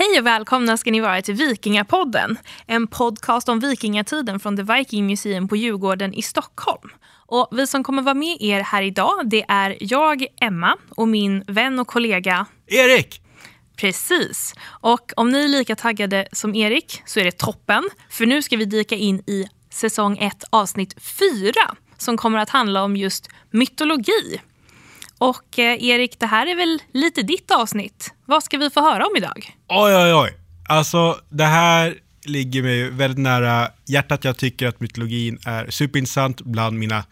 Hej och välkomna ska ni vara till Vikingapodden. En podcast om vikingatiden från The Viking Museum på Djurgården i Stockholm. Och vi som kommer vara med er här idag det är jag, Emma, och min vän och kollega Erik! Precis. Och om ni är lika taggade som Erik så är det toppen. För nu ska vi dyka in i säsong 1 avsnitt 4 som kommer att handla om just mytologi. Och eh, Erik, det här är väl lite ditt avsnitt. Vad ska vi få höra om idag? Oj, oj, oj. Alltså, det här ligger mig väldigt nära hjärtat. Jag tycker att mytologin är superintressant. Bland mina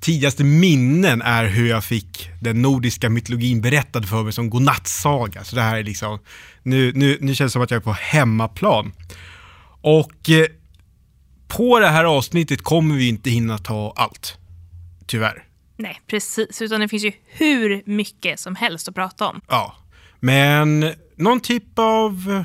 tidigaste minnen är hur jag fick den nordiska mytologin berättad för mig som godnattsaga. Så det här är liksom, nu, nu, nu känns det som att jag är på hemmaplan. Och eh, på det här avsnittet kommer vi inte hinna ta allt. Tyvärr. Nej, precis. Utan det finns ju hur mycket som helst att prata om. Ja, men någon typ av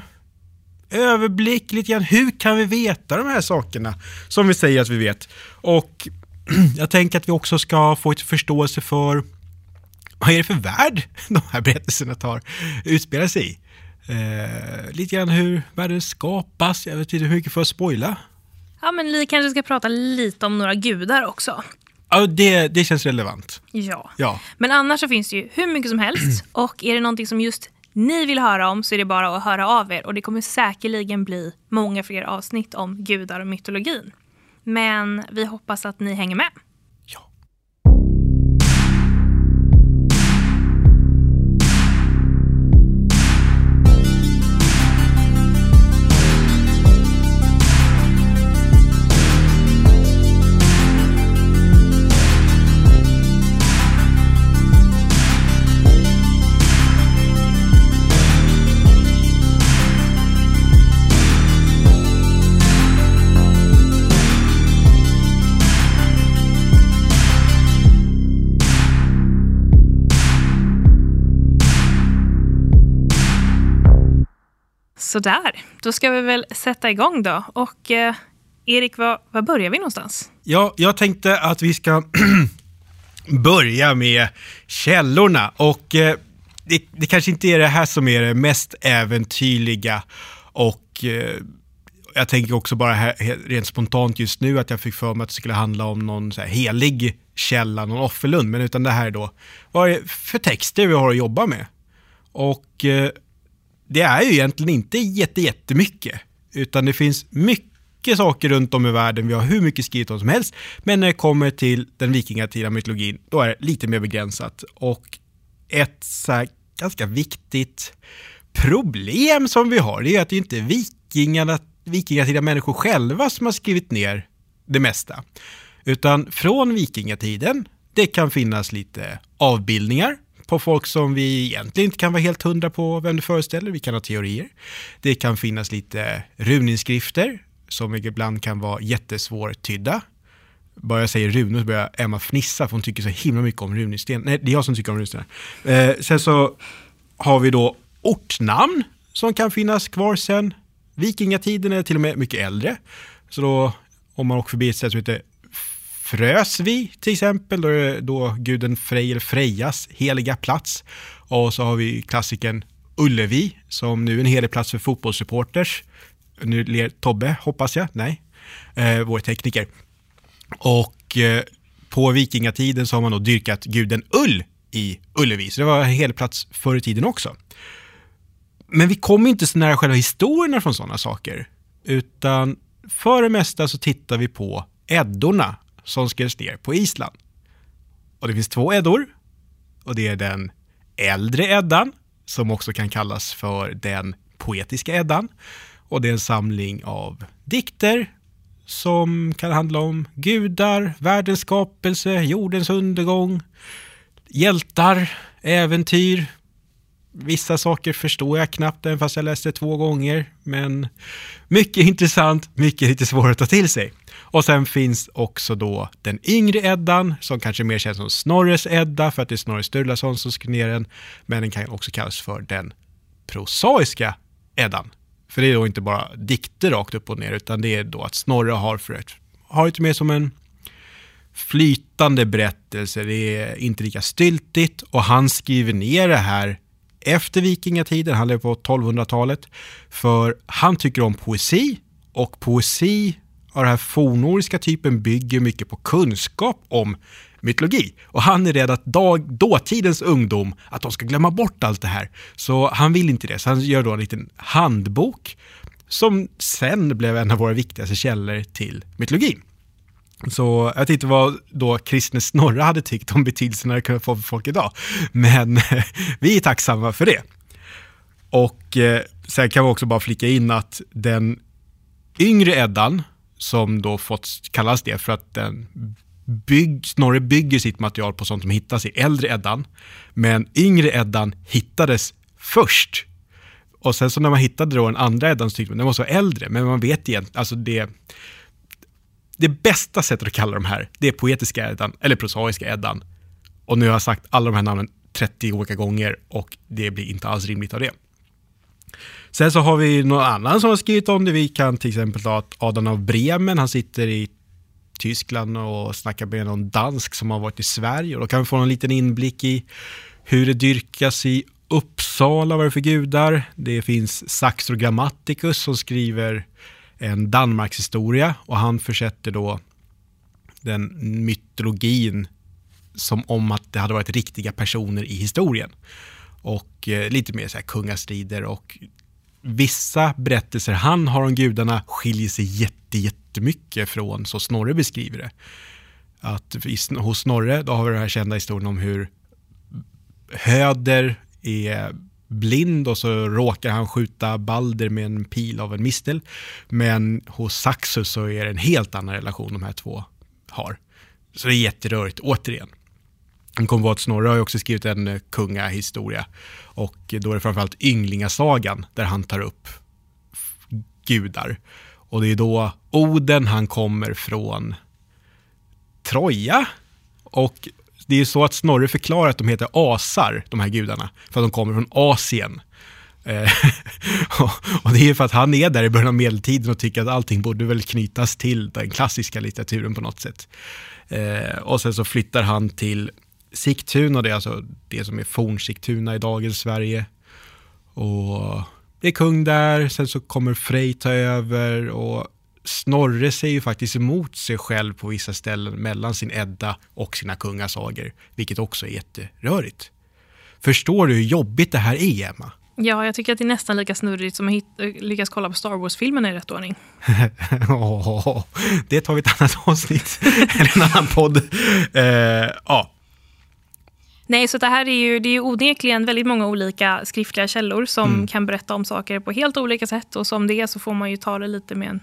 eh, överblick lite grann. Hur kan vi veta de här sakerna som vi säger att vi vet? Och jag tänker att vi också ska få ett förståelse för vad är det för värld de här berättelserna tar utspelar sig i. Eh, lite grann hur världen skapas. Jag vet inte hur mycket för att spoila. Ja, men vi kanske ska prata lite om några gudar också. Ja, det, det känns relevant. Ja. Ja. Men annars så finns det ju hur mycket som helst. Och är det någonting som just ni vill höra om så är det bara att höra av er. Och det kommer säkerligen bli många fler avsnitt om gudar och mytologin. Men vi hoppas att ni hänger med. Sådär, då ska vi väl sätta igång då. Och eh, Erik, var, var börjar vi någonstans? Ja, jag tänkte att vi ska börja med källorna. Och eh, det, det kanske inte är det här som är det mest äventyrliga. Och eh, jag tänker också bara här, rent spontant just nu att jag fick för mig att det skulle handla om någon så här helig källa, någon offerlund. Men utan det här är då, vad är det för texter vi har att jobba med? Och eh, det är ju egentligen inte jätte, jättemycket. Utan det finns mycket saker runt om i världen. Vi har hur mycket skrivit om som helst. Men när det kommer till den vikingatida mytologin, då är det lite mer begränsat. Och ett så här ganska viktigt problem som vi har, det är att det inte är vikingarna, vikingatida människor själva som har skrivit ner det mesta. Utan från vikingatiden, det kan finnas lite avbildningar på folk som vi egentligen inte kan vara helt hundra på vem det föreställer. Vi kan ha teorier. Det kan finnas lite runinskrifter som ibland kan vara jättesvårtydda. Bara jag säger runor så börjar Emma fnissa för hon tycker så himla mycket om runsten. Nej, det är jag som tycker om runstenar. Eh, sen så har vi då ortnamn som kan finnas kvar sen vikingatiden eller till och med mycket äldre. Så då om man åker förbi ett ställe som heter Frös vi till exempel, då är det då guden Frej eller Frejas heliga plats. Och så har vi klassikern Ullevi som nu är en helig plats för fotbollssupporters. Nu ler Tobbe, hoppas jag. Nej, eh, vår tekniker. Och eh, på vikingatiden så har man då dyrkat guden Ull i Ullevi. Så det var en helig plats förr i tiden också. Men vi kommer inte så nära själva historierna från sådana saker. Utan för det mesta så tittar vi på Eddorna som skrevs ner på Island. Och det finns två Eddor. Och det är den äldre Eddan, som också kan kallas för den poetiska Eddan. Och det är en samling av dikter som kan handla om gudar, världens skapelse, jordens undergång, hjältar, äventyr. Vissa saker förstår jag knappt även fast jag läste två gånger. Men mycket intressant, mycket lite svårt att ta till sig. Och sen finns också då den yngre Eddan som kanske mer känns som Snorres Edda för att det är Snorre Sturlason som skrev ner den. Men den kan också kallas för den prosaiska Eddan. För det är då inte bara dikter rakt upp och ner utan det är då att Snorre har för ett, har lite mer som en flytande berättelse. Det är inte lika styltigt och han skriver ner det här efter vikingatiden, han lever på 1200-talet, för han tycker om poesi och poesi av den här fornnordiska typen bygger mycket på kunskap om mytologi. Och han är rädd att dag, dåtidens ungdom, att de ska glömma bort allt det här. Så han vill inte det, så han gör då en liten handbok som sen blev en av våra viktigaste källor till mytologin. Så jag tittade vad då kristne Snorre hade tyckt om betydelsen det kunde få för folk idag. Men vi är tacksamma för det. Och eh, sen kan vi också bara flika in att den yngre Eddan, som då fått kallas det för att den bygg, Snorre bygger sitt material på sånt som hittas i äldre Eddan. Men yngre Eddan hittades först. Och sen så när man hittade då den andra Eddan så tyckte man den var så äldre, men man vet egentligen, alltså det det bästa sättet att kalla de här, det är poetiska Eddan, eller prosaiska Eddan. Och nu har jag sagt alla de här namnen 30 olika gånger och det blir inte alls rimligt av det. Sen så har vi någon annan som har skrivit om det. Vi kan till exempel ta Adam av Bremen. Han sitter i Tyskland och snackar med någon dansk som har varit i Sverige. Och då kan vi få en liten inblick i hur det dyrkas i Uppsala, vad det är för gudar. Det finns Saxo Grammaticus som skriver en Danmarkshistoria och han försätter då den mytologin som om att det hade varit riktiga personer i historien. Och eh, lite mer så här kungastrider och vissa berättelser han har om gudarna skiljer sig jätte, jättemycket från så Snorre beskriver det. Att hos Snorre då har vi den här kända historien om hur Höder är blind och så råkar han skjuta Balder med en pil av en mistel. Men hos Saxus så är det en helt annan relation de här två har. Så det är jätterörigt, återigen. Han kommer att Snorre har också skrivit en eh, kungahistoria och då är det framförallt Ynglingasagan där han tar upp gudar. Och det är då Oden, han kommer från Troja och det är ju så att Snorre förklarar att de heter asar, de här gudarna, för att de kommer från Asien. Eh, och det är för att han är där i början av medeltiden och tycker att allting borde väl knytas till den klassiska litteraturen på något sätt. Eh, och sen så flyttar han till Sigtuna, det är alltså det som är Fornsigtuna i dagens Sverige. Och det är kung där, sen så kommer Frej ta över och Snorre säger ju faktiskt emot sig själv på vissa ställen mellan sin Edda och sina kungasagor, vilket också är jätterörigt. Förstår du hur jobbigt det här är, Emma? Ja, jag tycker att det är nästan lika snurrigt som att lyckas kolla på Star Wars-filmerna i rätt ordning. oh, det tar vi ett annat avsnitt, eller en annan podd. Uh, ja. Nej, så det här är ju, det är ju onekligen väldigt många olika skriftliga källor som mm. kan berätta om saker på helt olika sätt och som det är så får man ju ta det lite med en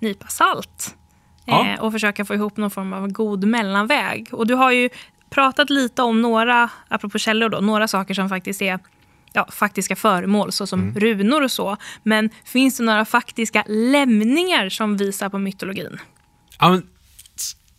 nypa salt. Ja. Eh, och försöka få ihop någon form av god mellanväg. Och du har ju pratat lite om några, apropå källor då, några saker som faktiskt är ja, faktiska föremål såsom mm. runor och så. Men finns det några faktiska lämningar som visar på mytologin? Ja, men,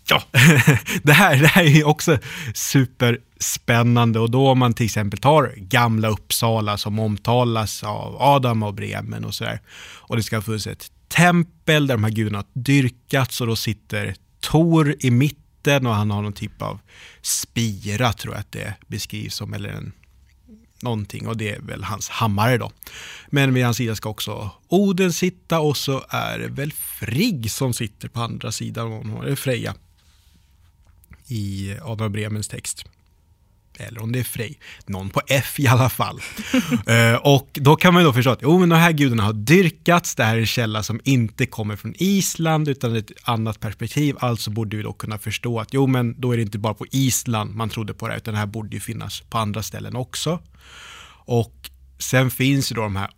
ja. det, här, det här är också superspännande och då om man till exempel tar gamla Uppsala som omtalas av Adam och Bremen och sådär och det ska ha funnits ett tempel där de här gudarna har dyrkats och då sitter Tor i mitten och han har någon typ av spira tror jag att det beskrivs som, eller en, någonting och det är väl hans hammare då. Men vid hans sida ska också Oden sitta och så är det väl Frigg som sitter på andra sidan, eller Freja i Adam Bremens text eller om det är Frej, någon på F i alla fall. uh, och då kan man ju då förstå att jo, men de här gudarna har dyrkats, det här är en källa som inte kommer från Island utan ett annat perspektiv, alltså borde vi då kunna förstå att jo, men då är det inte bara på Island man trodde på det, utan det här borde ju finnas på andra ställen också. Och sen finns ju då de här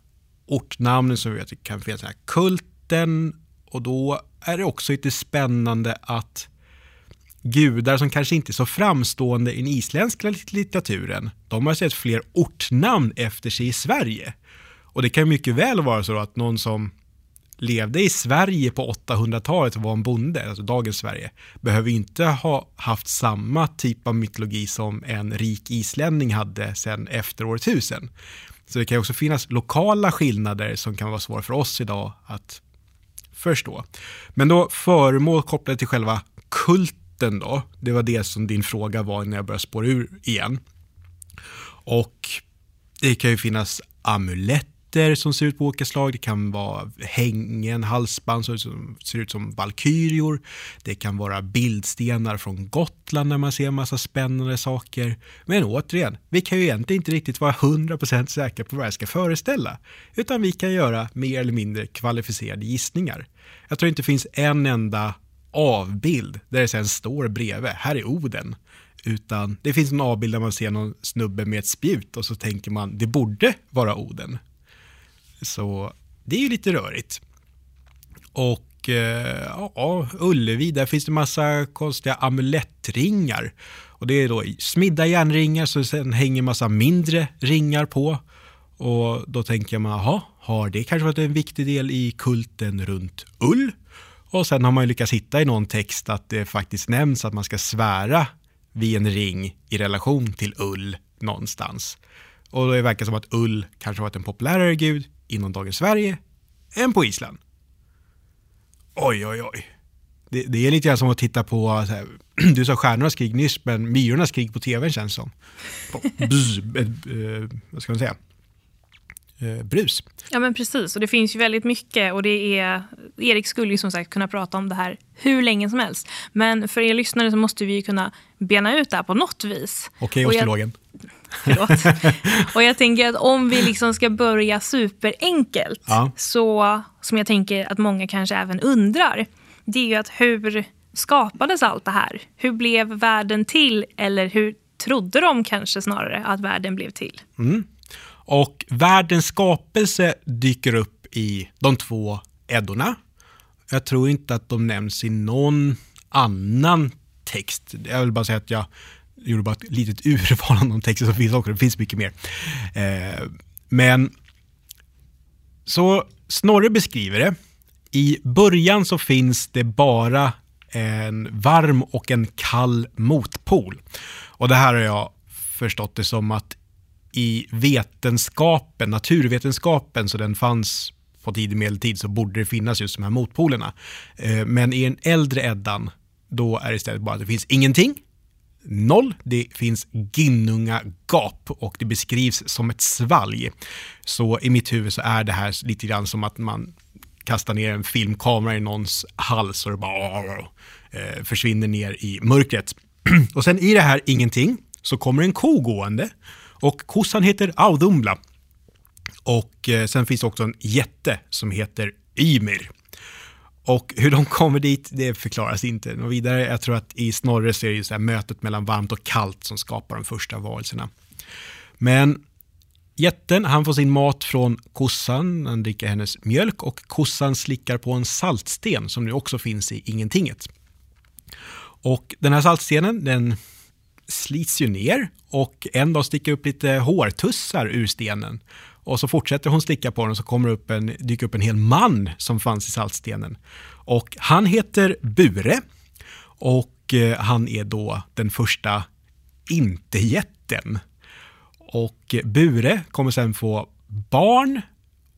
ortnamnen som vi vet kan finnas, den här kulten, och då är det också lite spännande att gudar som kanske inte är så framstående i den isländska litteraturen, de har sett fler ortnamn efter sig i Sverige. Och det kan mycket väl vara så att någon som levde i Sverige på 800-talet och var en bonde, alltså dagens Sverige, behöver inte ha haft samma typ av mytologi som en rik islänning hade sedan efter år 1000. Så det kan också finnas lokala skillnader som kan vara svåra för oss idag att förstå. Men då föremål kopplade till själva kult botten då, det var det som din fråga var när jag började spåra ur igen. Och det kan ju finnas amuletter som ser ut på olika slag. Det kan vara hängen, halsband som ser ut som valkyrior. Det kan vara bildstenar från Gotland när man ser en massa spännande saker. Men återigen, vi kan ju egentligen inte riktigt vara 100% säkra på vad det ska föreställa. Utan vi kan göra mer eller mindre kvalificerade gissningar. Jag tror inte det finns en enda avbild där det sen står bredvid, här är Oden. Utan det finns en avbild där man ser någon snubbe med ett spjut och så tänker man det borde vara Oden. Så det är ju lite rörigt. Och eh, ja, Ullevi, där finns det massa konstiga amulettringar. Och det är då smidda järnringar så sen hänger massa mindre ringar på. Och då tänker man, jaha, har det kanske varit en viktig del i kulten runt ull? Och sen har man ju lyckats hitta i någon text att det faktiskt nämns att man ska svära vid en ring i relation till ull någonstans. Och det verkar som att ull kanske varit en populärare gud inom dagens Sverige än på Island. Oj, oj, oj. Det, det är lite grann som att titta på, här, du sa stjärnornas krig nyss, men myrornas krig på tv känns som. Bzz, äh, vad ska man säga? Eh, brus. Ja men precis och det finns ju väldigt mycket och det är Erik skulle ju som sagt kunna prata om det här hur länge som helst. Men för er lyssnare så måste vi ju kunna bena ut det här på något vis. Okej, okay, astrologen. Förlåt. och jag tänker att om vi liksom ska börja superenkelt ja. så som jag tänker att många kanske även undrar. Det är ju att hur skapades allt det här? Hur blev världen till? Eller hur trodde de kanske snarare att världen blev till? Mm. Och världens skapelse dyker upp i de två Eddorna. Jag tror inte att de nämns i någon annan text. Jag vill bara säga att jag gjorde bara ett litet urval av de texter som finns också. Det finns mycket mer. Eh, men så Snorre beskriver det. I början så finns det bara en varm och en kall motpol. Och det här har jag förstått det som att i vetenskapen, naturvetenskapen, så den fanns på tidig medeltid så borde det finnas just de här motpolerna. Eh, men i den äldre Eddan, då är det istället bara att det finns ingenting, noll, det finns Ginnunga gap och det beskrivs som ett svalg. Så i mitt huvud så är det här lite grann som att man kastar ner en filmkamera i någons hals och det bara eh, försvinner ner i mörkret. Och sen i det här ingenting så kommer en ko gående och kossan heter Audumla. Och eh, sen finns det också en jätte som heter Ymir. Och hur de kommer dit, det förklaras inte Och vidare. Jag tror att i Snorre så är det så här mötet mellan varmt och kallt som skapar de första varelserna. Men jätten, han får sin mat från kossan, han dricker hennes mjölk och kossan slickar på en saltsten som nu också finns i ingentinget. Och den här saltstenen, den slits ju ner och en dag sticker upp lite hårtussar ur stenen. Och så fortsätter hon sticka på den och så kommer upp en, dyker upp en hel man som fanns i saltstenen. Och han heter Bure och eh, han är då den första inte-jätten. Och eh, Bure kommer sen få barn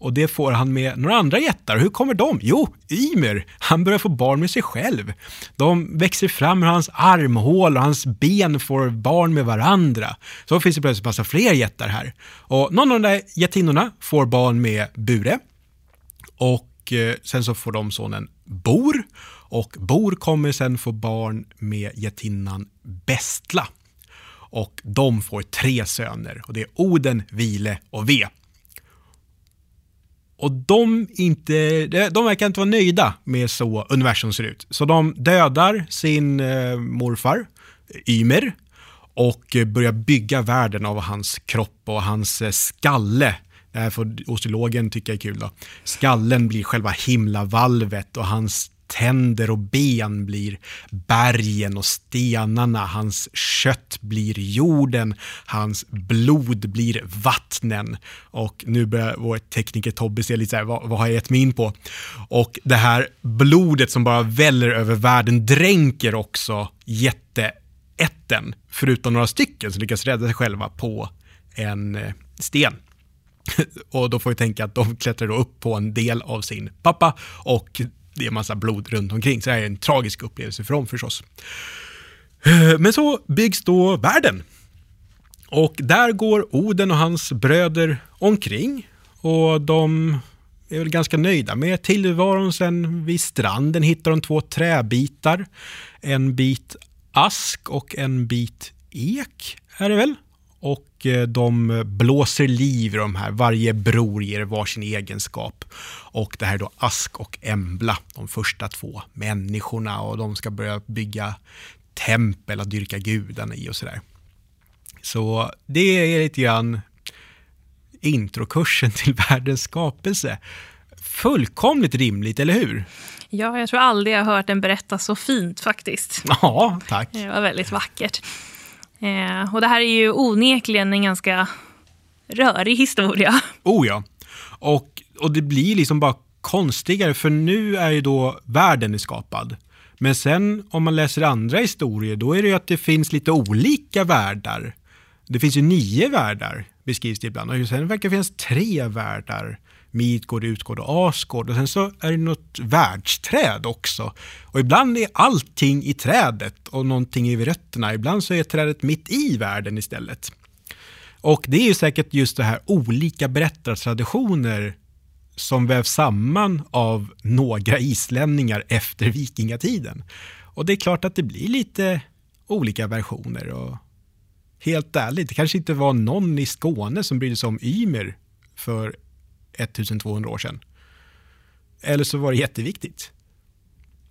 och det får han med några andra jättar. Hur kommer de? Jo, Ymer, han börjar få barn med sig själv. De växer fram ur hans armhål och hans ben får barn med varandra. Så finns det plötsligt massa fler jättar här. Och någon av de där jättinnorna får barn med Bure. Och eh, sen så får de sonen Bor. Och Bor kommer sen få barn med jättinnan Bestla. Och de får tre söner och det är Oden, Vile och Ve. Och de, inte, de verkar inte vara nöjda med så universum ser ut. Så de dödar sin eh, morfar, Ymer, och eh, börjar bygga världen av hans kropp och hans eh, skalle. Det här får osteologen tycka är kul. Då. Skallen blir själva himlavalvet och hans tänder och ben blir bergen och stenarna, hans kött blir jorden, hans blod blir vattnen. Och nu börjar vår tekniker Tobbe se lite så här, vad, vad har jag gett mig in på? Och det här blodet som bara väller över världen dränker också jätteätten, förutom några stycken som lyckas rädda sig själva på en eh, sten. Och då får vi tänka att de klättrar upp på en del av sin pappa och det är massa blod runt omkring. Så det här är en tragisk upplevelse för dem förstås. Eh, men så byggs då världen. Och där går Oden och hans bröder omkring och de är väl ganska nöjda med tillvaron. Sen vid stranden hittar de två träbitar. En bit ask och en bit ek är det väl? Och eh, de blåser liv i de här. Varje bror ger varsin egenskap. Och det här är då Ask och Embla, de första två människorna. Och de ska börja bygga tempel och dyrka gudarna i och sådär. Så det är lite grann introkursen till världens skapelse. Fullkomligt rimligt, eller hur? Ja, jag tror aldrig jag har hört den berättas så fint faktiskt. Ja, tack. Det var väldigt vackert. Eh, och det här är ju onekligen en ganska rörig historia. Oh ja. Och, och det blir liksom bara konstigare, för nu är ju då världen skapad. Men sen om man läser andra historier, då är det ju att det finns lite olika världar. Det finns ju nio världar, beskrivs det ibland. Och sen verkar det finnas tre världar. Midgård, Utgård och Asgård. Och sen så är det något världsträd också. Och ibland är allting i trädet och någonting i rötterna. Ibland så är trädet mitt i världen istället. Och det är ju säkert just det här olika berättartraditioner som vävs samman av några islänningar efter vikingatiden. Och det är klart att det blir lite olika versioner. Och helt ärligt, det kanske inte var någon i Skåne som brydde sig om Ymer för 1200 år sedan. Eller så var det jätteviktigt.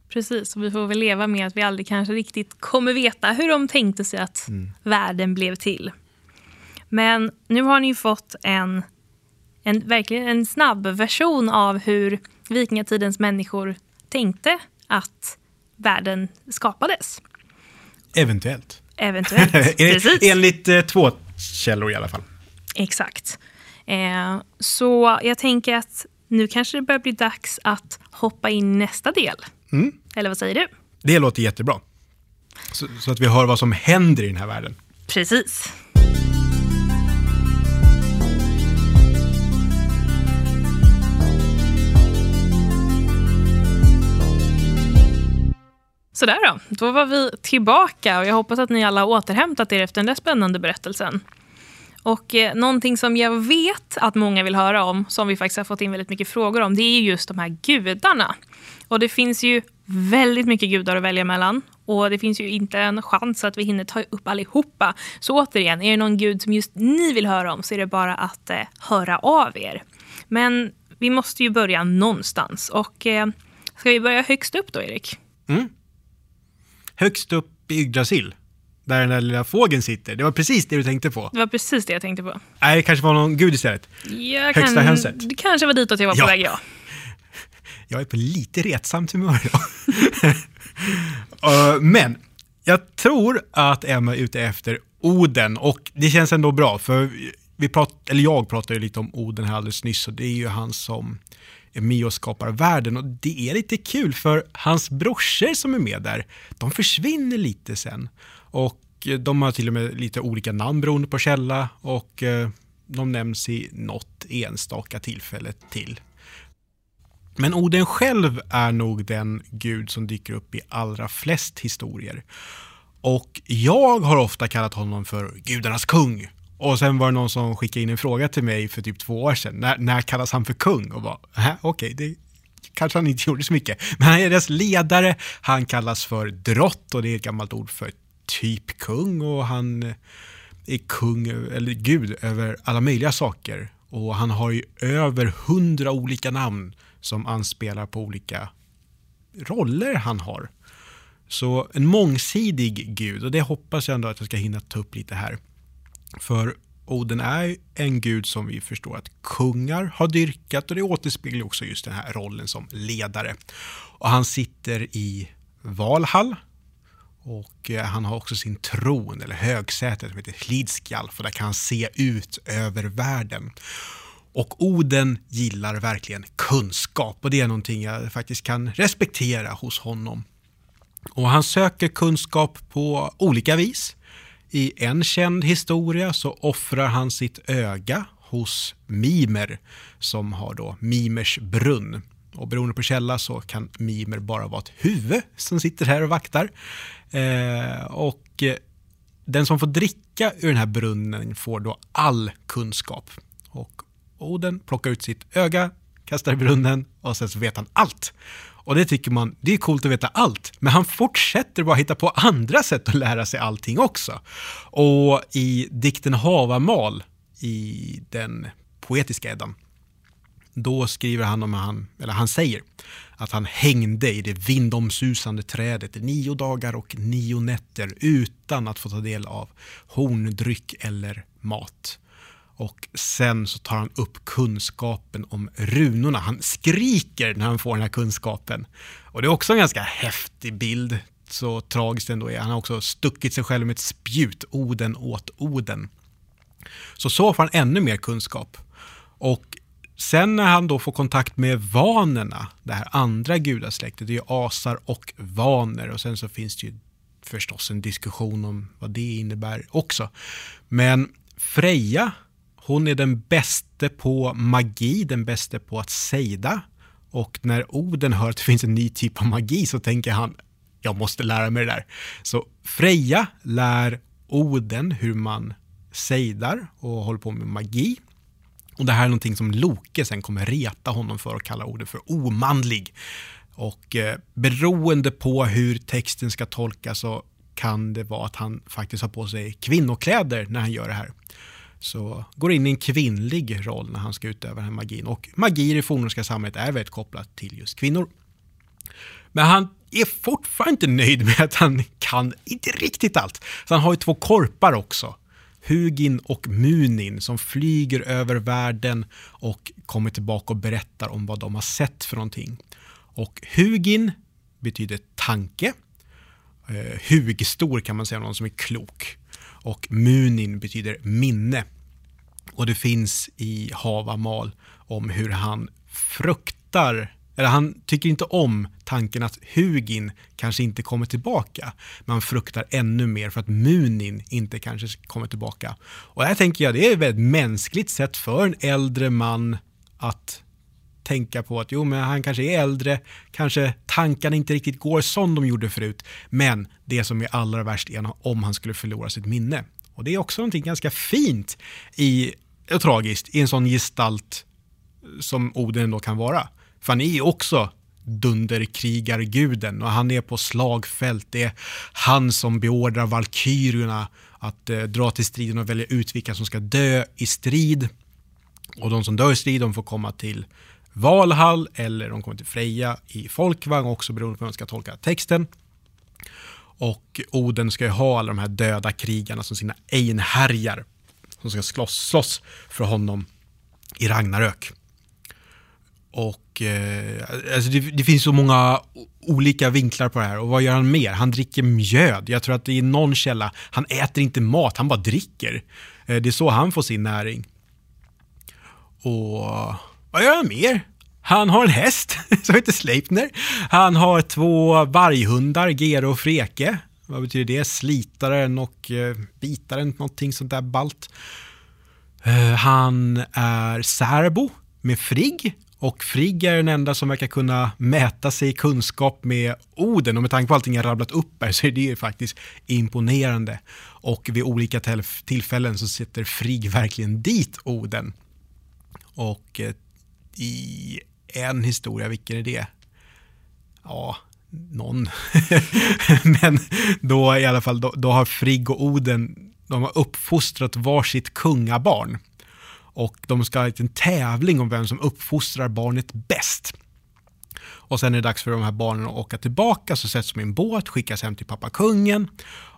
Precis, och vi får väl leva med att vi aldrig kanske riktigt kommer veta hur de tänkte sig att mm. världen blev till. Men nu har ni fått en, en, verkligen en snabb version av hur vikingatidens människor tänkte att världen skapades. Eventuellt. Eventuellt, precis. Enligt eh, två källor i alla fall. Exakt. Eh, så jag tänker att nu kanske det börjar bli dags att hoppa in nästa del. Mm. Eller vad säger du? Det låter jättebra. Så, så, att vi hör vad som händer i den här världen. Precis. Sådär då, då var vi tillbaka och jag hoppas att ni alla har återhämtat er efter den där spännande berättelsen. Och eh, någonting som jag vet att många vill höra om, som vi faktiskt har fått in väldigt mycket frågor om, det är just de här gudarna. Och det finns ju väldigt mycket gudar att välja mellan. Och det finns ju inte en chans att vi hinner ta upp allihopa. Så återigen, är det någon gud som just ni vill höra om så är det bara att eh, höra av er. Men vi måste ju börja någonstans. Och eh, ska vi börja högst upp då, Erik? Mm. Högst upp i Yggdrasil där den där lilla fågeln sitter. Det var precis det du tänkte på. Det var precis det jag tänkte på. Nej, det kanske var någon gud istället. Jag Högsta kan, hönset. Det kanske var ditåt jag var på väg, ja. Jag är på lite retsamt humör idag. uh, men jag tror att Emma är ute efter Oden och det känns ändå bra för vi prat, eller jag pratade ju lite om Oden här alldeles nyss och det är ju han som är med och skapar världen och det är lite kul för hans brorsor som är med där, de försvinner lite sen. Och eh, de har till och med lite olika namn beroende på källa och eh, de nämns i något enstaka tillfälle till. Men Oden själv är nog den gud som dyker upp i allra flest historier. Och jag har ofta kallat honom för gudarnas kung. Och sen var det någon som skickade in en fråga till mig för typ två år sedan. När, när kallas han för kung? Och bara, okej, okay, det kanske han inte gjorde så mycket. Men han är deras ledare. Han kallas för drott och det är ett gammalt ord för typ kung och han är kung, eller gud, över alla möjliga saker. Och han har ju över hundra olika namn som anspelar på olika roller han har. Så en mångsidig gud och det hoppas jag ändå att jag ska hinna ta upp lite här. För Oden är en gud som vi förstår att kungar har dyrkat och det återspeglar också just den här rollen som ledare. Och han sitter i Valhall och eh, han har också sin tron, eller högsätet som heter Hlidskjalf och där kan han se ut över världen. Och Oden gillar verkligen kunskap och det är någonting jag faktiskt kan respektera hos honom. Och han söker kunskap på olika vis. I en känd historia så offrar han sitt öga hos Mimer som har då Mimers brunn. Och beroende på källa så kan Mimer bara vara ett huvud som sitter här och vaktar. Eh, och eh, den som får dricka ur den här brunnen får då all kunskap. Och Oden plockar ut sitt öga, kastar i brunnen och sen så vet han allt. Och det tycker man, det är coolt att veta allt. Men han fortsätter bara hitta på andra sätt att lära sig allting också. Och i dikten Havamal, i den poetiska Eddan, då skriver han om han, eller han säger att han hängde i det vindomsusande trädet i nio dagar och nio nätter utan att få ta del av horndryck eller mat. Och sen så tar han upp kunskapen om runorna. Han skriker när han får den här kunskapen. Och det är också en ganska häftig bild, så tragiskt ändå är. Han har också stuckit sig själv med ett spjut, Oden åt Oden. Så så får han ännu mer kunskap. Och sen när han då får kontakt med vanerna, det här andra gudasläktet, det är ju asar och vaner och sen så finns det ju förstås en diskussion om vad det innebär också. Men Freja hon är den bäste på magi, den bäste på att sejda. Och när Oden hör att det finns en ny typ av magi så tänker han, jag måste lära mig det där. Så Freja lär Oden hur man sejdar och håller på med magi. Och det här är någonting som Loke sen kommer reta honom för och kalla Oden för omanlig. Och eh, beroende på hur texten ska tolkas så kan det vara att han faktiskt har på sig kvinnokläder när han gör det här så går in i en kvinnlig roll när han ska utöva den här magin. Och magi i det fornnordiska samhället är väldigt kopplat till just kvinnor. Men han är fortfarande inte nöjd med att han kan inte riktigt allt. Så han har ju två korpar också. Hugin och Munin som flyger över världen och kommer tillbaka och berättar om vad de har sett för någonting. Och Hugin betyder tanke. Eh, hugstor kan man säga, någon som är klok och Munin betyder minne. Och det finns i Havamal om hur han fruktar, eller han tycker inte om tanken att Hugin kanske inte kommer tillbaka. Man fruktar ännu mer för att Munin inte kanske kommer tillbaka. Och här tänker jag det är ett väldigt mänskligt sätt för en äldre man att tänka på att jo, men han kanske är äldre, kanske tankarna inte riktigt går som de gjorde förut, men det som är allra värst är om han skulle förlora sitt minne. Och det är också någonting ganska fint i, och tragiskt i en sån gestalt som Oden ändå kan vara. För han är ju också dunderkrigarguden och han är på slagfält. Det är han som beordrar valkyrierna att eh, dra till striden och välja ut vilka som ska dö i strid. Och de som dör i strid de får komma till Valhall eller de kommer till Freja i folkvagn också beroende på hur man ska tolka texten. Och Oden ska ju ha alla de här döda krigarna som sina einhärjar som ska slåss, slåss för honom i Ragnarök. Och eh, alltså det, det, finns så många olika vinklar på det här. Och vad gör han mer? Han dricker mjöd. Jag tror att det är någon källa. Han äter inte mat, han bara dricker. Eh, det är så han får sin näring. Och vad gör han mer? Han har en häst som heter Sleipner. Han har två varghundar, Gero och Freke. Vad betyder det? Slitaren och eh, bitaren, någonting sånt där balt. Eh, han är särbo med Frigg och Frigg är den enda som verkar kunna mäta sig i kunskap med Oden och med tanke på allting jag rabblat upp här så är det faktiskt imponerande. Och vid olika tillfällen så sätter Frigg verkligen dit Oden. Och eh, i en historia, vilken är det? Ja, någon. Men då i alla fall, då, då, har Frigg och Oden, de har uppfostrat varsitt kungabarn. Och de ska ha en tävling om vem som uppfostrar barnet bäst. Och sen är det dags för de här barnen att åka tillbaka, så sätts de i en båt, skickas hem till pappa kungen.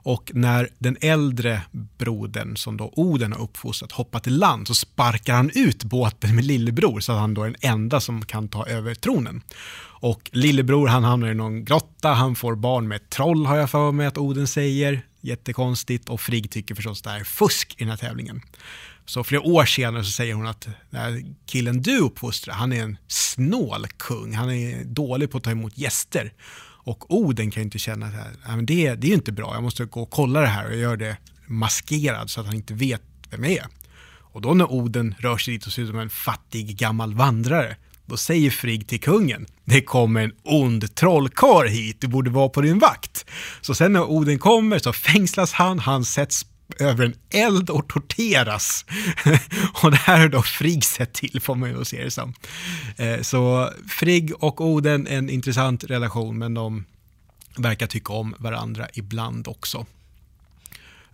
Och när den äldre brodern, som då Oden har uppfostrat, hoppar till land så sparkar han ut båten med lillebror så att han då är den enda som kan ta över tronen. Och lillebror han hamnar i någon grotta, han får barn med ett troll har jag för mig att Oden säger. Jättekonstigt och Frigg tycker förstås det här är fusk i den här tävlingen. Så flera år senare så säger hon att killen du uppfostrar, han är en snål kung. Han är dålig på att ta emot gäster. Och Oden kan ju inte känna att det, det är inte bra, jag måste gå och kolla det här och göra det maskerad så att han inte vet vem jag är. Och då när Oden rör sig dit och ser ut som en fattig gammal vandrare, då säger Frigg till kungen, det kommer en ond trollkarl hit, du borde vara på din vakt. Så sen när Oden kommer så fängslas han, han sätts över en eld och torteras. och det här är då Frigg sett till, får man ju se det som. Eh, så Frigg och Oden, en intressant relation, men de verkar tycka om varandra ibland också.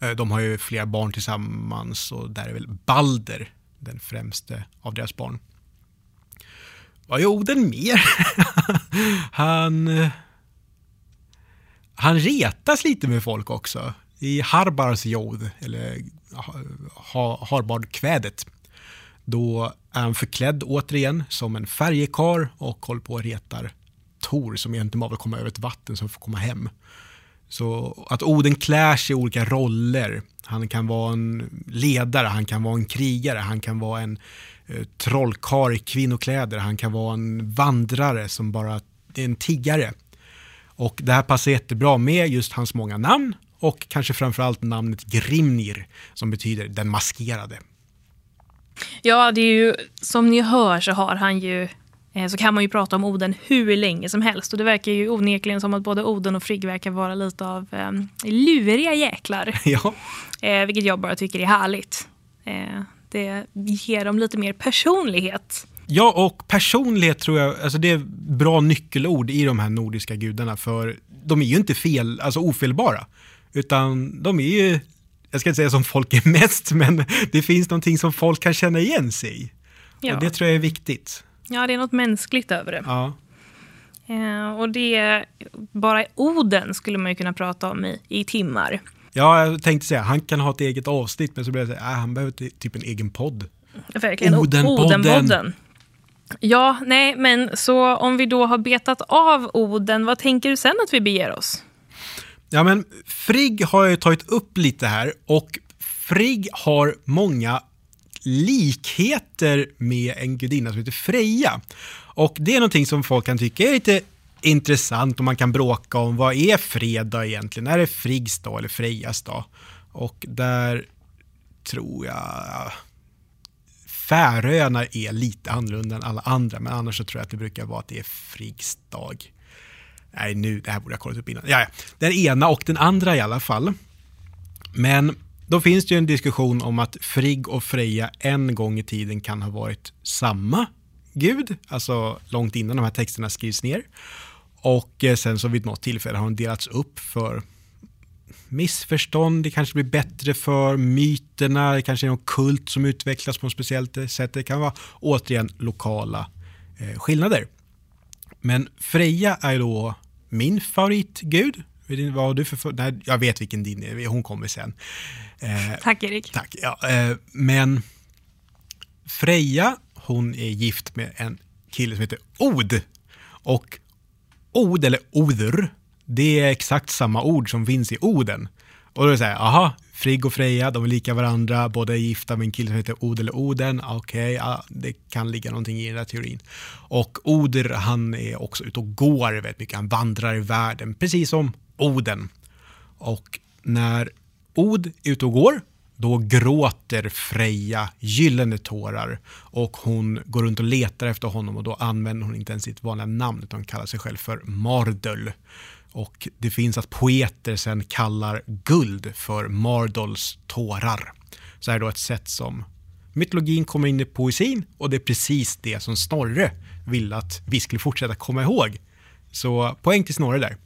Eh, de har ju flera barn tillsammans och där är väl Balder den främste av deras barn. Vad gör Oden mer? han, eh, han retas lite med folk också. I Harbars eller Harbardkvädet, då är han förklädd återigen som en färjekar och håller på och retar Tor som egentligen bara vill komma över ett vatten som får komma hem. Så att Oden klär sig i olika roller. Han kan vara en ledare, han kan vara en krigare, han kan vara en eh, trollkarl i kvinnokläder, han kan vara en vandrare som bara är en tiggare. Och det här passar jättebra med just hans många namn och kanske framförallt namnet Grimnir som betyder den maskerade. Ja, det är ju som ni hör så har han ju Eh, så kan man ju prata om Oden hur länge som helst. Och det verkar ju onekligen som att både Oden och Frigg verkar vara lite av eh, luriga jäklar. Ja. Eh, vilket jag bara tycker är härligt. Eh, det ger dem lite mer personlighet. Ja, och personlighet tror jag, alltså det är bra nyckelord i de här nordiska gudarna. För de är ju inte fel, alltså ofelbara. Utan de är ju, jag ska inte säga som folk är mest, men det finns någonting som folk kan känna igen sig i. Ja. Och det tror jag är viktigt. Ja, det är något mänskligt över det. Ja. Eh, och det, bara Oden skulle man ju kunna prata om i, i timmar. Ja, jag tänkte säga, han kan ha ett eget avsnitt, men så blev jag säga, äh, han behöver typ en egen podd. Verkligen, Odenpodden. Oden ja, nej, men så om vi då har betat av Oden, vad tänker du sen att vi beger oss? Ja, men Frigg har jag tagit upp lite här och Frigg har många likheter med en gudinna som heter Freja. Och det är någonting som folk kan tycka är lite intressant och man kan bråka om vad är fredag egentligen? Är det Friggs dag eller Frejas dag? Och där tror jag Färöarna är lite annorlunda än alla andra, men annars så tror jag att det brukar vara att det är Friggs dag. Nej, nu, det här borde jag ha kollat upp innan. Ja, ja. Den ena och den andra i alla fall. Men då finns det ju en diskussion om att Frigg och Freja en gång i tiden kan ha varit samma gud, alltså långt innan de här texterna skrivs ner. Och eh, sen så vid något tillfälle har de delats upp för missförstånd, det kanske blir bättre för myterna, det kanske är någon kult som utvecklas på ett speciellt sätt. Det kan vara återigen lokala eh, skillnader. Men Freja är då min favoritgud vad har du för... Nej, jag vet vilken din är, hon kommer sen. Eh, tack Erik. Tack. Ja, eh, men Freja, hon är gift med en kille som heter Od. Och Od, eller Odr, det är exakt samma ord som finns i Oden. Och då är det så här, aha, Frigg och Freja, de är lika varandra, båda är gifta med en kille som heter Odel Oden. Ah, okej, okay, ja, det kan ligga någonting i den här teorin. Och Oder, han är också ute och går väldigt mycket, han vandrar i världen, precis som Oden. Och när Od är ute och går, då gråter Freja gyllene tårar och hon går runt och letar efter honom och då använder hon inte ens sitt vanliga namn utan kallar sig själv för Mardul. Och det finns att poeter sen kallar guld för Mardols tårar. Så är det då ett sätt som mytologin kommer in i poesin och det är precis det som Snorre ville att vi skulle fortsätta komma ihåg. Så poäng till Snorre där.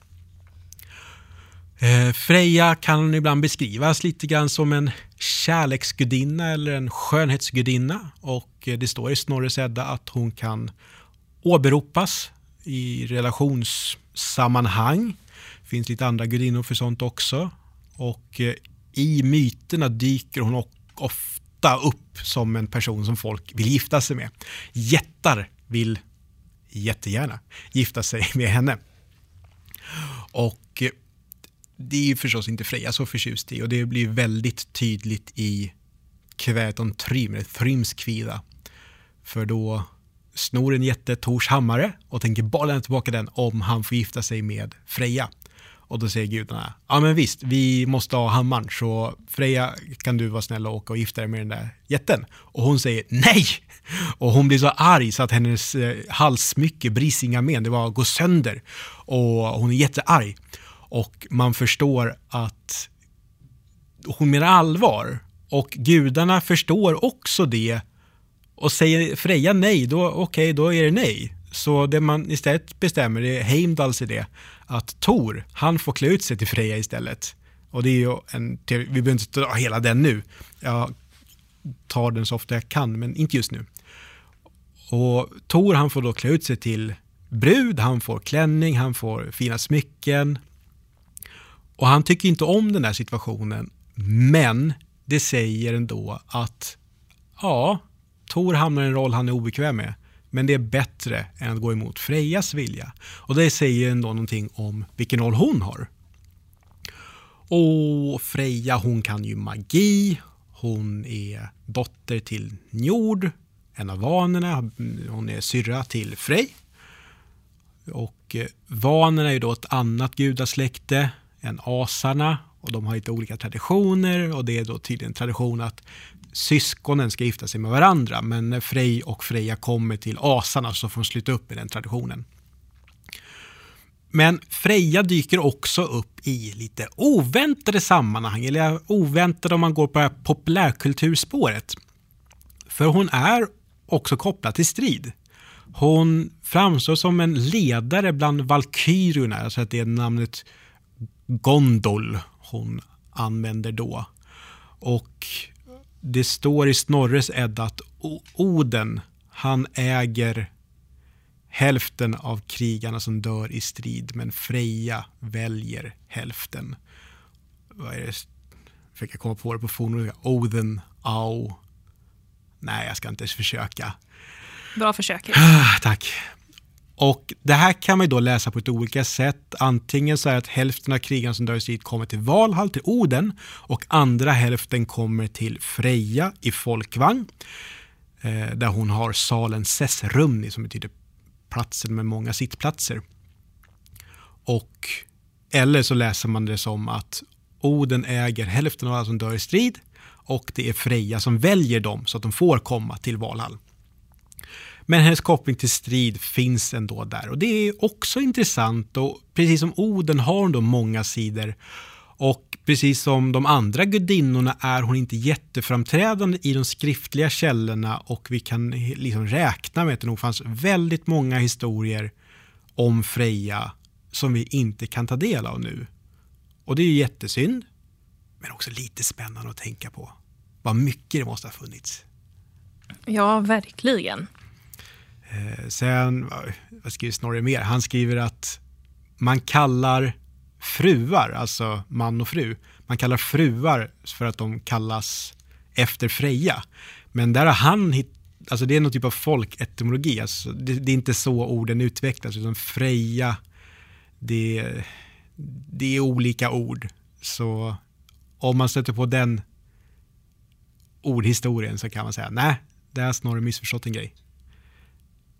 Eh, Freja kan ibland beskrivas lite grann som en kärleksgudinna eller en skönhetsgudinna och eh, det står i Snorres Edda att hon kan åberopas i relationssammanhang. Det finns lite andra gudinnor för sånt också. Och eh, i myterna dyker hon ofta upp som en person som folk vill gifta sig med. Jättar vill jättegärna gifta sig med henne. Och eh, det är ju förstås inte Freja så förtjust i och det blir väldigt tydligt i Kväton Trym, Trymskvida. Thryms kvida. För då snor en jätte Tors hammare och tänker bara lämna tillbaka den om han får gifta sig med Freja. Och då säger gudarna, ja men visst, vi måste ha hammaren så Freja kan du vara snäll och åka och gifta dig med den där jätten. Och hon säger nej! Och hon blir så arg så att hennes eh, halssmycke, Brisingamen, det var gå sönder. Och hon är jättearg. Och man förstår att hon menar allvar. Och gudarna förstår också det. Och säger Freja nej, då, okej, okay, då är det nej. Så det man istället bestämmer är Heimdalls idé att Tor, han får klä ut sig till Freja istället. Och det är ju en, vi behöver inte ta hela den nu. Jag tar den så ofta jag kan, men inte just nu. Och Tor han får då klä ut sig till brud, han får klänning, han får fina smycken. Och han tycker inte om den här situationen, men det säger ändå att ja, Tor hamnar i en roll han är obekväm med. Men det är bättre än att gå emot Frejas vilja. Och det säger ändå någonting om vilken roll hon har. Och Freja hon kan ju magi. Hon är dotter till Njord, en av vanerna. Hon är syrra till Frej. Och eh, vanerna är ju då ett annat gudasläkte än asarna och de har lite olika traditioner och det är då tydligen tradition att syskonen ska gifta sig med varandra men när Frej och Freja kommer till asarna så får de sluta upp med den traditionen. Men Freja dyker också upp i lite oväntade sammanhang, eller oväntade om man går på det här populärkulturspåret. För hon är också kopplad till strid. Hon framstår som en ledare bland valkyrierna, alltså att det är namnet Gondol hon använder då. Och det står i Snorres Edda att Oden, han äger hälften av krigarna som dör i strid, men Freja väljer hälften. Vad är det? Fick jag komma på det på fornnordiska? Oden, Au. Nej, jag ska inte försöka. Bra försök. Tack. Och Det här kan man då läsa på ett olika sätt. Antingen så är det att hälften av krigarna som dör i strid kommer till Valhall, till Oden och andra hälften kommer till Freja i folkvagn. Eh, där hon har salen Sessrumni som betyder platsen med många sittplatser. Och, eller så läser man det som att Oden äger hälften av alla som dör i strid och det är Freja som väljer dem så att de får komma till Valhall. Men hennes koppling till strid finns ändå där och det är också intressant och precis som Oden har hon då många sidor och precis som de andra gudinnorna är hon inte jätteframträdande i de skriftliga källorna och vi kan liksom räkna med att det nog fanns väldigt många historier om Freja som vi inte kan ta del av nu. Och det är ju jättesynd, men också lite spännande att tänka på. Vad mycket det måste ha funnits. Ja, verkligen. Eh, sen, vad skriver Snorre mer? Han skriver att man kallar fruar, alltså man och fru, man kallar fruar för att de kallas efter Freja. Men där har han hittat Alltså det är någon typ av folketymologi. Alltså det, det, är inte så orden utvecklas, utan Freja, det, det är olika ord. Så om man stöter på den ordhistorien så kan man säga, nej, där har Snorre missförstått en grej.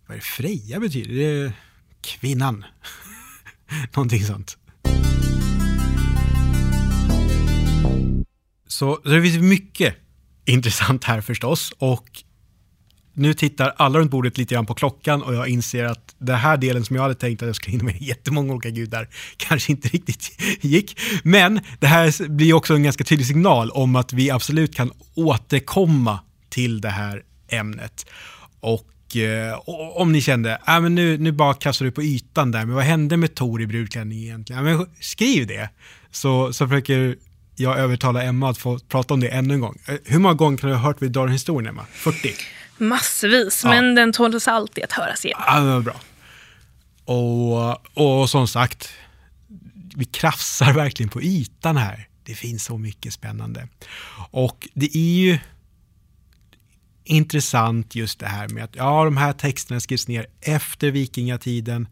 Vad är det Freja betyder? Det är kvinnan. Någonting sånt. Så, så det finns mycket intressant här förstås. Och nu tittar alla runt bordet lite grann på klockan och jag inser att den här delen som jag hade tänkt att jag skulle hinna med jättemånga olika gudar kanske inte riktigt gick. Men det här blir också en ganska tydlig signal om att vi absolut kan återkomma till det här ämnet. Och Eh, om ni kände, äh, men nu, nu bara kastar du på ytan där, men vad hände med Tor i brudklänning egentligen? Ja, men skriv det, så, så försöker jag övertala Emma att få prata om det ännu en gång. Eh, hur många gånger kan du ha hört vi drar en historia, Emma? 40? Massvis, ja. men den tål oss alltid att höras igen. Ja, var bra. Och, och som sagt, vi krafsar verkligen på ytan här. Det finns så mycket spännande. Och det är ju intressant just det här med att ja, de här texterna skrivs ner efter vikingatiden,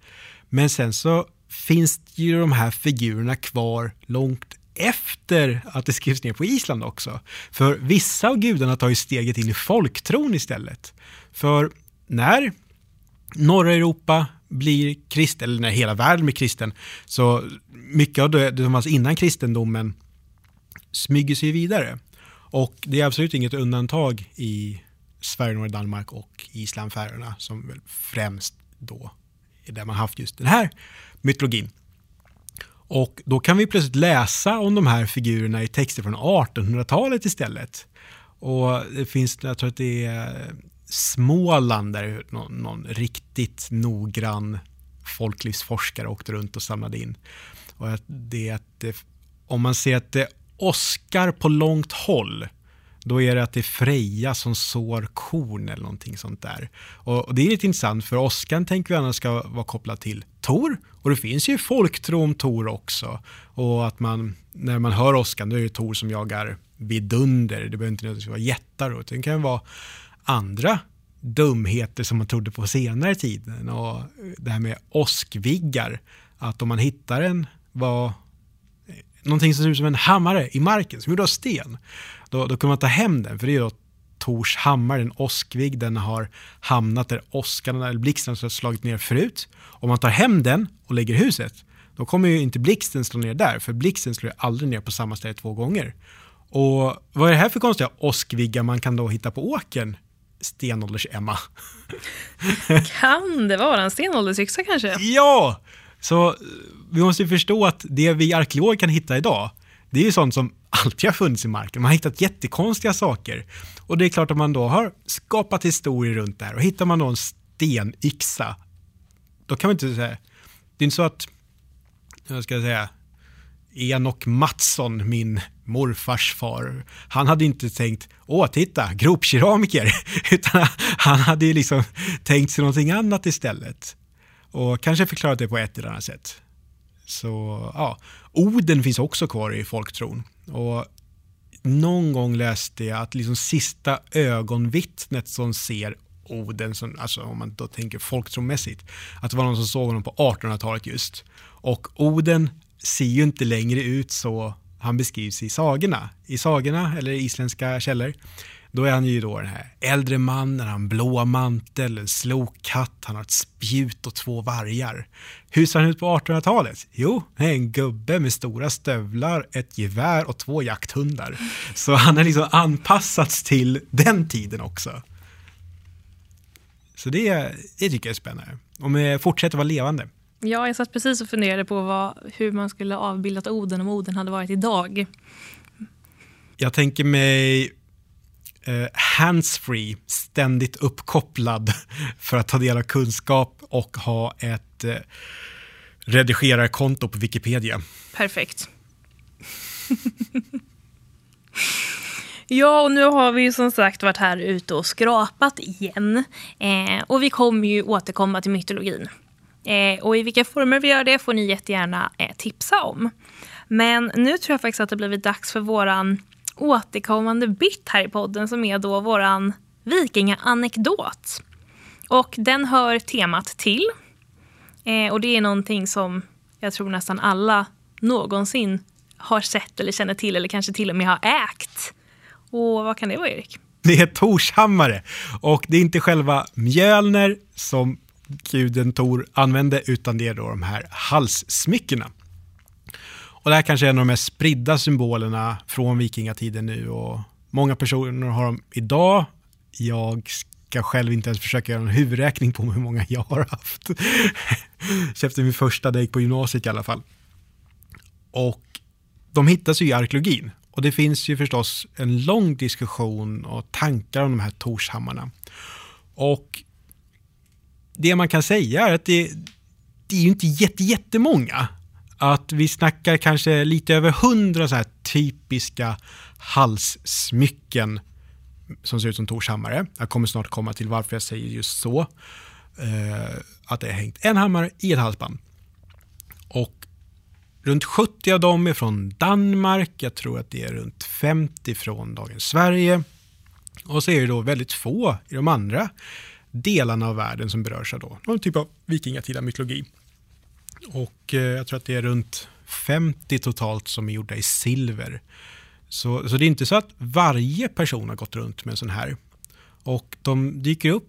men sen så finns ju de här figurerna kvar långt efter att det skrivs ner på Island också. För vissa av gudarna tar ju steget in i folktron istället. För när norra Europa blir kristen, eller när hela världen blir kristen, så mycket av det som fanns innan kristendomen smyger sig vidare. Och det är absolut inget undantag i Sverige, Norge, Danmark och Island, Färöarna som väl främst då är där man haft just den här mytologin. Och då kan vi plötsligt läsa om de här figurerna i texter från 1800-talet istället. Och det finns, jag tror att det är eh, Småland där någon, någon riktigt noggrann folklivsforskare åkte runt och samlade in. Och det att det, om man ser att det åskar på långt håll då är det att det är Freja som sår korn eller någonting sånt där. Och, och det är lite intressant för åskan tänker vi annars ska vara kopplad till Tor. Och det finns ju folktro om Tor också. Och att man, när man hör åskan då är det Tor som jagar vidunder. Det behöver inte nödvändigtvis vara jättar utan det kan vara andra dumheter som man trodde på senare tiden. Och det här med åskviggar, att om man hittar en var någonting som ser ut som en hammare i marken som gjord av sten, då, då kan man ta hem den, för det är då Tors hammare, en åskvigg, den har hamnat där åskarna eller blixten har slagit ner förut. Om man tar hem den och lägger huset, då kommer ju inte blixten slå ner där, för blixten slår aldrig ner på samma ställe två gånger. Och vad är det här för konstiga åskviggar man kan då hitta på åkern? Stenålders-Emma. kan det vara en stenåldersyxa kanske? Ja! Så vi måste förstå att det vi arkeologer kan hitta idag, det är ju sånt som alltid har funnits i marken. Man har hittat jättekonstiga saker. Och det är klart att man då har skapat historier runt det här. Och hittar man då en stenyxa, då kan man inte säga, det är inte så att, jag ska säga, Enok Mattsson, min morfars far, han hade inte tänkt, åh titta, gropkeramiker, utan han hade ju liksom tänkt sig någonting annat istället. Och kanske förklarat det på ett eller annat sätt. Så ja, Oden finns också kvar i folktron. Och någon gång läste jag att liksom sista ögonvittnet som ser Oden, som, alltså om man då tänker folktromässigt, att det var någon som såg honom på 1800-talet just. Och Oden ser ju inte längre ut så han beskrivs i sagorna. I sagorna, eller isländska källor, då är han ju då den här äldre mannen, han blå mantel, en slokhatt, han har ett spjut och två vargar. Hur ser han ut på 1800-talet? Jo, han är en gubbe med stora stövlar, ett gevär och två jakthundar. Så han har liksom anpassats till den tiden också. Så det, det tycker jag är spännande. Och fortsätter vara levande. Ja, jag satt precis och funderade på vad, hur man skulle avbildat Oden om Oden hade varit idag. Jag tänker mig eh, handsfree, ständigt uppkopplad för att ta del av kunskap och ha ett eh, redigerarkonto på Wikipedia. Perfekt. Ja, och nu har vi ju som sagt varit här ute och skrapat igen. Eh, och vi kommer ju återkomma till mytologin. Eh, och i vilka former vi gör det får ni jättegärna eh, tipsa om. Men nu tror jag faktiskt att det blivit dags för våran återkommande bit här i podden som är då våran vikingaanekdot. Och den hör temat till. Eh, och det är någonting som jag tror nästan alla någonsin har sett eller känner till eller kanske till och med har ägt. Och vad kan det vara Erik? Det är Torshammare och det är inte själva Mjölner som guden Tor använde utan det är då de här halssmyckena. Och det här kanske är en av de mest spridda symbolerna från vikingatiden nu och många personer har dem idag. Jag ska själv inte ens försöka göra en huvudräkning på hur många jag har haft. Efter min första dejt på gymnasiet i alla fall. Och de hittas ju i arkeologin och det finns ju förstås en lång diskussion och tankar om de här Torshammarna. Och det man kan säga är att det, det är ju inte jätte, jättemånga att vi snackar kanske lite över hundra så här typiska halssmycken som ser ut som Torshammare. Jag kommer snart komma till varför jag säger just så. Eh, att det är hängt en hammare i ett halsband. Och runt 70 av dem är från Danmark. Jag tror att det är runt 50 från dagens Sverige. Och så är det då väldigt få i de andra delarna av världen som berörs av då, någon typ av vikingatida mytologi. Och eh, jag tror att det är runt 50 totalt som är gjorda i silver. Så, så det är inte så att varje person har gått runt med en sån här. Och de dyker upp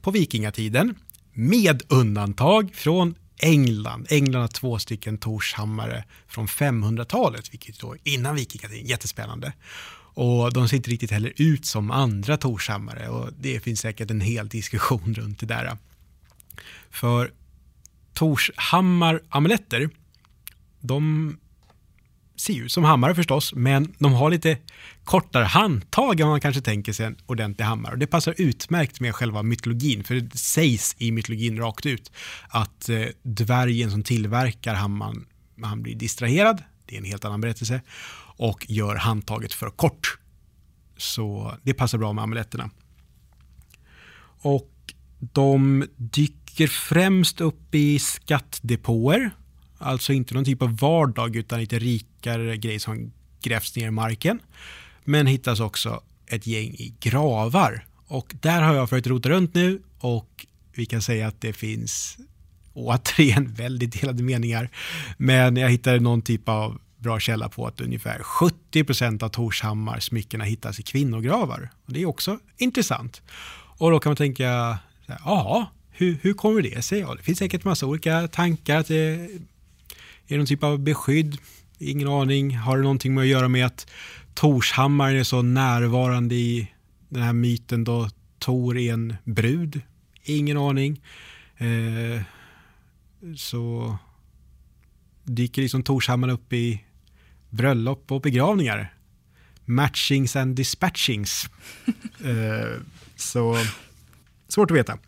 på vikingatiden med undantag från England. England har två stycken Torshammare från 500-talet, vilket då innan vikingatiden, jättespännande. Och de ser inte riktigt heller ut som andra Torshammare och det finns säkert en hel diskussion runt det där. För Torshammar-amuletter, de ser ut som hammare förstås, men de har lite kortare handtag än man kanske tänker sig en ordentlig hammare. Och det passar utmärkt med själva mytologin, för det sägs i mytologin rakt ut att eh, dvärgen som tillverkar hammaren, han blir distraherad, det är en helt annan berättelse, och gör handtaget för kort. Så det passar bra med amuletterna. Och de dyker främst upp i skattdepåer, alltså inte någon typ av vardag utan lite rikare grejer som grävs ner i marken. Men hittas också ett gäng i gravar. Och där har jag försökt rota runt nu och vi kan säga att det finns återigen väldigt delade meningar. Men jag hittade någon typ av bra källa på att ungefär 70% av Torshammar smyckena hittas i kvinnogravar. Och det är också intressant. Och då kan man tänka, ja, hur, hur kommer det sig? Ja, det finns säkert massa olika tankar. Att det är någon typ av beskydd. Ingen aning. Har det någonting med att göra med att Torshammar är så närvarande i den här myten då Tor är en brud? Ingen aning. Eh, så dyker liksom Torshammar upp i bröllop och begravningar. Matchings and dispatchings. eh, så svårt att veta.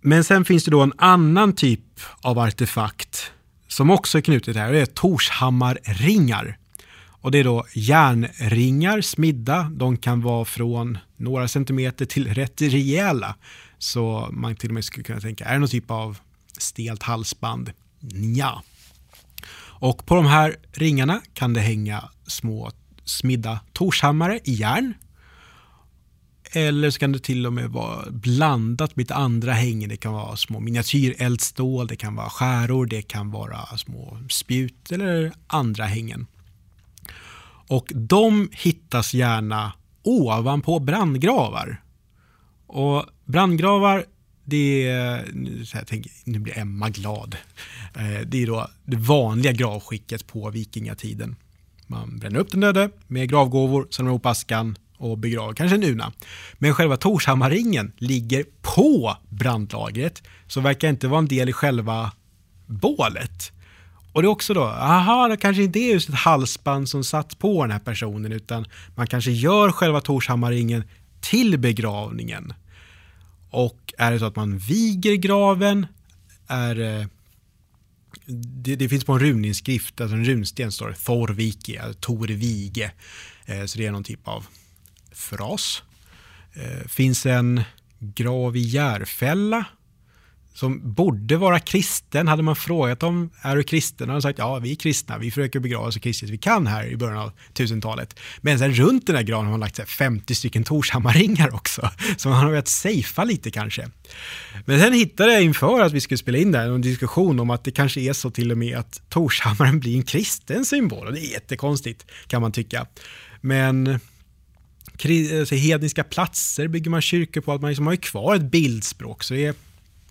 Men sen finns det då en annan typ av artefakt som också är knutet här. och Det är Torshammarringar. Och det är då järnringar smidda. De kan vara från några centimeter till rätt rejäla. Så man till och med skulle kunna tänka, är det någon typ av stelt halsband? Ja. Och på de här ringarna kan det hänga små smidda torshammare i järn. Eller så kan det till och med vara blandat med lite andra hängen. Det kan vara små miniatyreldstål, det kan vara skäror, det kan vara små spjut eller andra hängen. Och de hittas gärna ovanpå brandgravar. Och brandgravar, det är, jag tänker, nu blir Emma glad. Eh, det är då det vanliga gravskicket på vikingatiden. Man bränner upp den döde med gravgåvor, samlar ihop askan och begrava kanske en una. Men själva Torshammarringen ligger på brandlagret så verkar inte vara en del i själva bålet. Och det är också då, aha, det kanske inte är just ett halsband som satt på den här personen utan man kanske gör själva Torshammarringen till begravningen. Och är det så att man viger graven, är eh, det, det finns på en runinskrift, alltså en runsten står det Thorviki, alltså Tor Vige. Eh, så det är någon typ av fras. Eh, finns en grav i Järfälla som borde vara kristen. Hade man frågat dem, är du kristen? Hade de sagt, ja vi är kristna, vi försöker begrava så kristet vi kan här i början av 1000-talet. Men sen runt den här graven har man lagt 50 stycken Torshammarringar också. Så man har velat safea lite kanske. Men sen hittade jag inför att vi skulle spela in det här en diskussion om att det kanske är så till och med att Torshammaren blir en kristen symbol. Och det är jättekonstigt kan man tycka. Men alltså, hedniska platser bygger man kyrkor på, att man liksom har kvar ett bildspråk. Så det är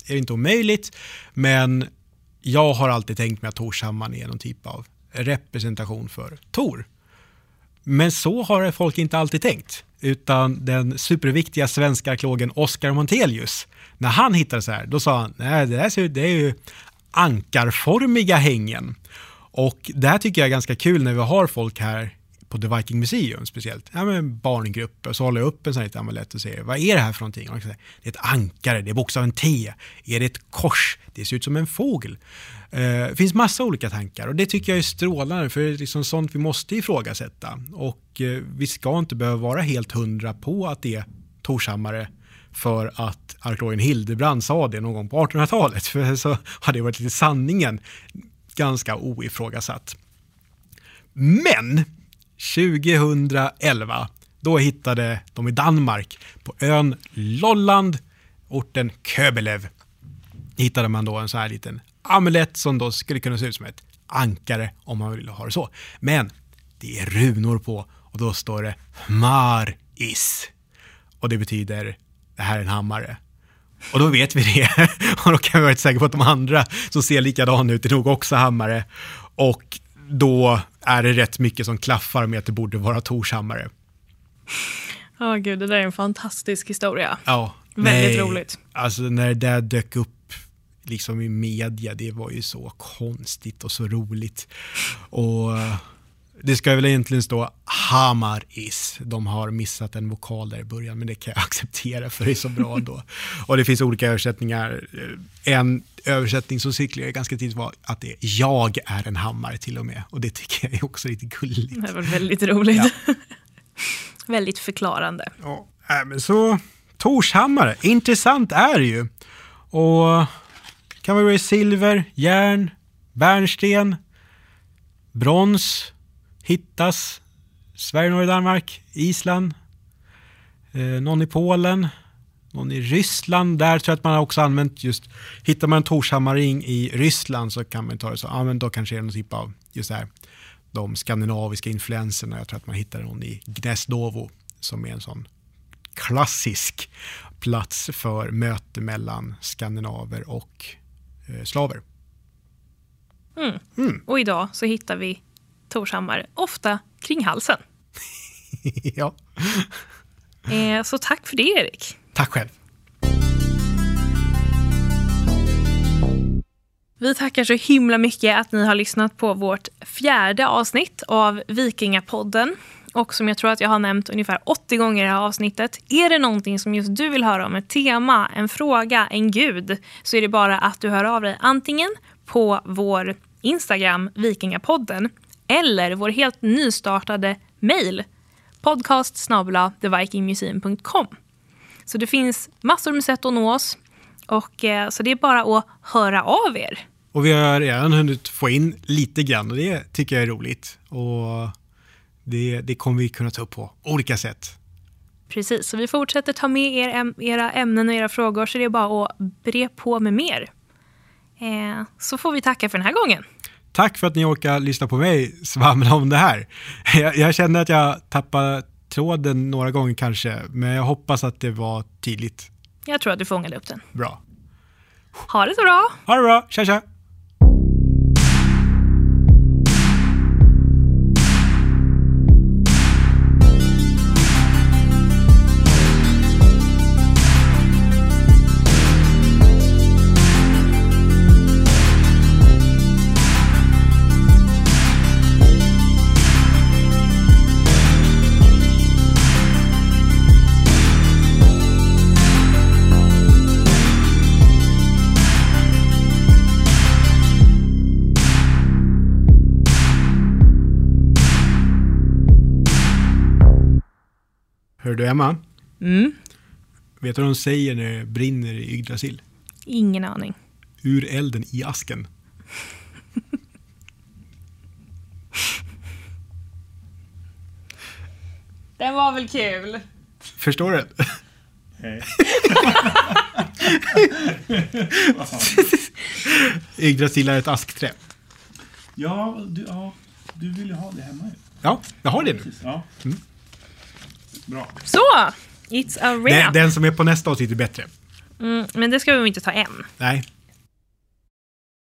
är inte omöjligt, men jag har alltid tänkt mig att Torshammar är någon typ av representation för Tor. Men så har folk inte alltid tänkt, utan den superviktiga svenska arkeologen Oskar Montelius, när han hittade så här, då sa han, nej det, där det är ju ankarformiga hängen. Och det här tycker jag är ganska kul när vi har folk här på The Viking Museum speciellt, ja, men barngrupper, så håller jag upp en sån här amulett och säger vad är det här för någonting? Och säger, det är ett ankare, det är bokstaven T, är det ett kors? Det ser ut som en fågel. Eh, det finns massa olika tankar och det tycker jag är strålande för det är liksom sånt vi måste ifrågasätta. Och eh, vi ska inte behöva vara helt hundra på att det är Torshammare för att arkeologen Hildebrand sa det någon gång på 1800-talet. För så har det varit lite sanningen ganska oifrågasatt. Men 2011, då hittade de i Danmark på ön Lolland, orten Köbelev, hittade man då en sån här liten amulett som då skulle kunna se ut som ett ankare om man vill ha det så. Men det är runor på och då står det Maris. Och det betyder det här är en hammare. Och då vet vi det. Och då kan vi vara säkra på att de andra som ser likadana ut är nog också hammare. Och då är det rätt mycket som klaffar med att det borde vara Torshammare. Ja, oh, gud, det där är en fantastisk historia. Ja, Väldigt nej. roligt. Alltså när det där dök upp liksom i media, det var ju så konstigt och så roligt. Och det ska väl egentligen stå Hamaris. De har missat en vokal där i början, men det kan jag acceptera för det är så bra då. Och det finns olika översättningar. En översättning som cirkulerade ganska tidigt var att det är jag är en hammare till och med. Och det tycker jag är också lite gulligt. Det var väldigt roligt. Ja. väldigt förklarande. Ja, men så Torshammare, intressant är det ju. Och kan vara i silver, järn, bärnsten, brons, hittas Sverige, Norge, Danmark, Island, eh, någon i Polen, någon i Ryssland. Där tror jag att man har också använt just, hittar man en Torshammarring i Ryssland så kan man ta det så, ja men då kanske det är någon typ av just här, de skandinaviska influenserna. Jag tror att man hittar någon i Gnesdovo som är en sån klassisk plats för möte mellan skandinaver och eh, slaver. Mm. Mm. Och idag så hittar vi Torshammar ofta kring halsen. ja. Eh, så tack för det, Erik. Tack själv. Vi tackar så himla mycket att ni har lyssnat på vårt fjärde avsnitt av Vikingapodden. Och som jag tror att jag har nämnt ungefär 80 gånger i det här avsnittet. Är det någonting som just du vill höra om, ett tema, en fråga, en gud, så är det bara att du hör av dig antingen på vår Instagram, Vikingapodden, eller vår helt nystartade mejl podcast thevikingmuseum.com. Så det finns massor med sätt att nå oss. Och, eh, så det är bara att höra av er. Och vi har redan hunnit få in lite grann och det tycker jag är roligt. Och det, det kommer vi kunna ta upp på olika sätt. Precis, så vi fortsätter ta med er, era ämnen och era frågor så det är bara att bre på med mer. Eh, så får vi tacka för den här gången. Tack för att ni orkar lyssna på mig svamla om det här. Jag, jag känner att jag tappade tråden några gånger kanske, men jag hoppas att det var tydligt. Jag tror att du fångade upp den. Bra. Ha det så bra. Ha det bra. Tja, tja. Emma? Mm. Vet du vad de säger när det brinner i Yggdrasil? Ingen aning. Ur elden i asken. Den var väl kul? Förstår du? Yggdrasil är ett askträ. Ja du, ja, du vill ju ha det hemma ju. Ja, jag har det nu. Ja. Mm. Bra. Så! It's a wrap. Den, den som är på nästa avsnitt är bättre. Mm, men det ska vi inte ta än. Nej,